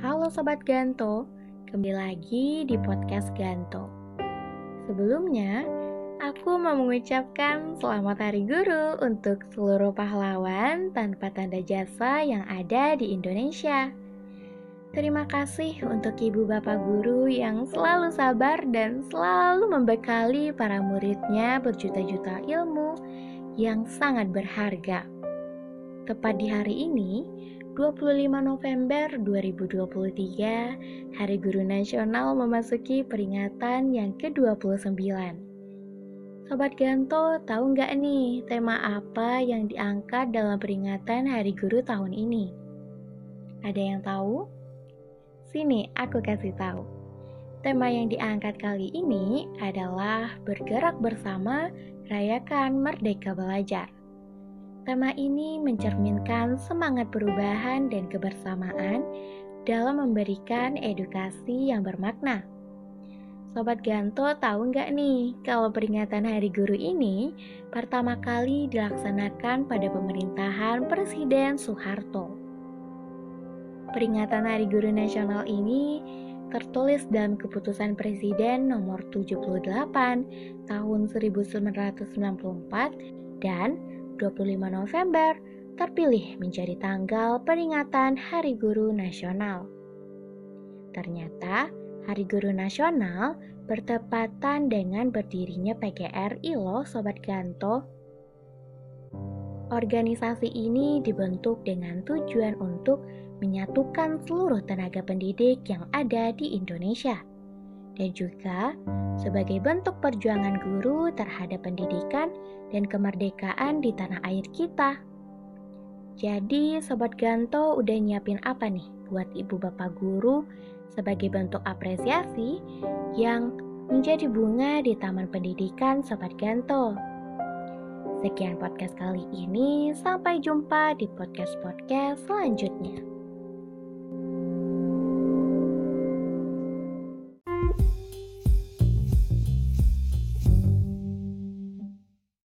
Halo Sobat Ganto, kembali lagi di podcast Ganto. Sebelumnya, aku mau mengucapkan selamat Hari Guru untuk seluruh pahlawan tanpa tanda jasa yang ada di Indonesia. Terima kasih untuk ibu bapak guru yang selalu sabar dan selalu membekali para muridnya berjuta-juta ilmu yang sangat berharga. Tepat di hari ini, 25 November 2023, Hari Guru Nasional memasuki peringatan yang ke-29. Sobat Ganto, tahu nggak nih tema apa yang diangkat dalam peringatan Hari Guru tahun ini? Ada yang tahu? Sini, aku kasih tahu. Tema yang diangkat kali ini adalah bergerak bersama, rayakan Merdeka Belajar. Tema ini mencerminkan semangat perubahan dan kebersamaan dalam memberikan edukasi yang bermakna. Sobat Ganto tahu nggak nih kalau peringatan Hari Guru ini pertama kali dilaksanakan pada pemerintahan Presiden Soeharto. Peringatan Hari Guru Nasional ini tertulis dalam keputusan Presiden nomor 78 tahun 1994 dan 25 November terpilih menjadi tanggal peringatan Hari Guru Nasional. Ternyata, Hari Guru Nasional bertepatan dengan berdirinya PGRI loh Sobat Ganto. Organisasi ini dibentuk dengan tujuan untuk menyatukan seluruh tenaga pendidik yang ada di Indonesia dan juga sebagai bentuk perjuangan guru terhadap pendidikan dan kemerdekaan di tanah air kita. Jadi, Sobat Ganto udah nyiapin apa nih buat ibu bapak guru sebagai bentuk apresiasi yang menjadi bunga di Taman Pendidikan Sobat Ganto. Sekian podcast kali ini, sampai jumpa di podcast-podcast selanjutnya.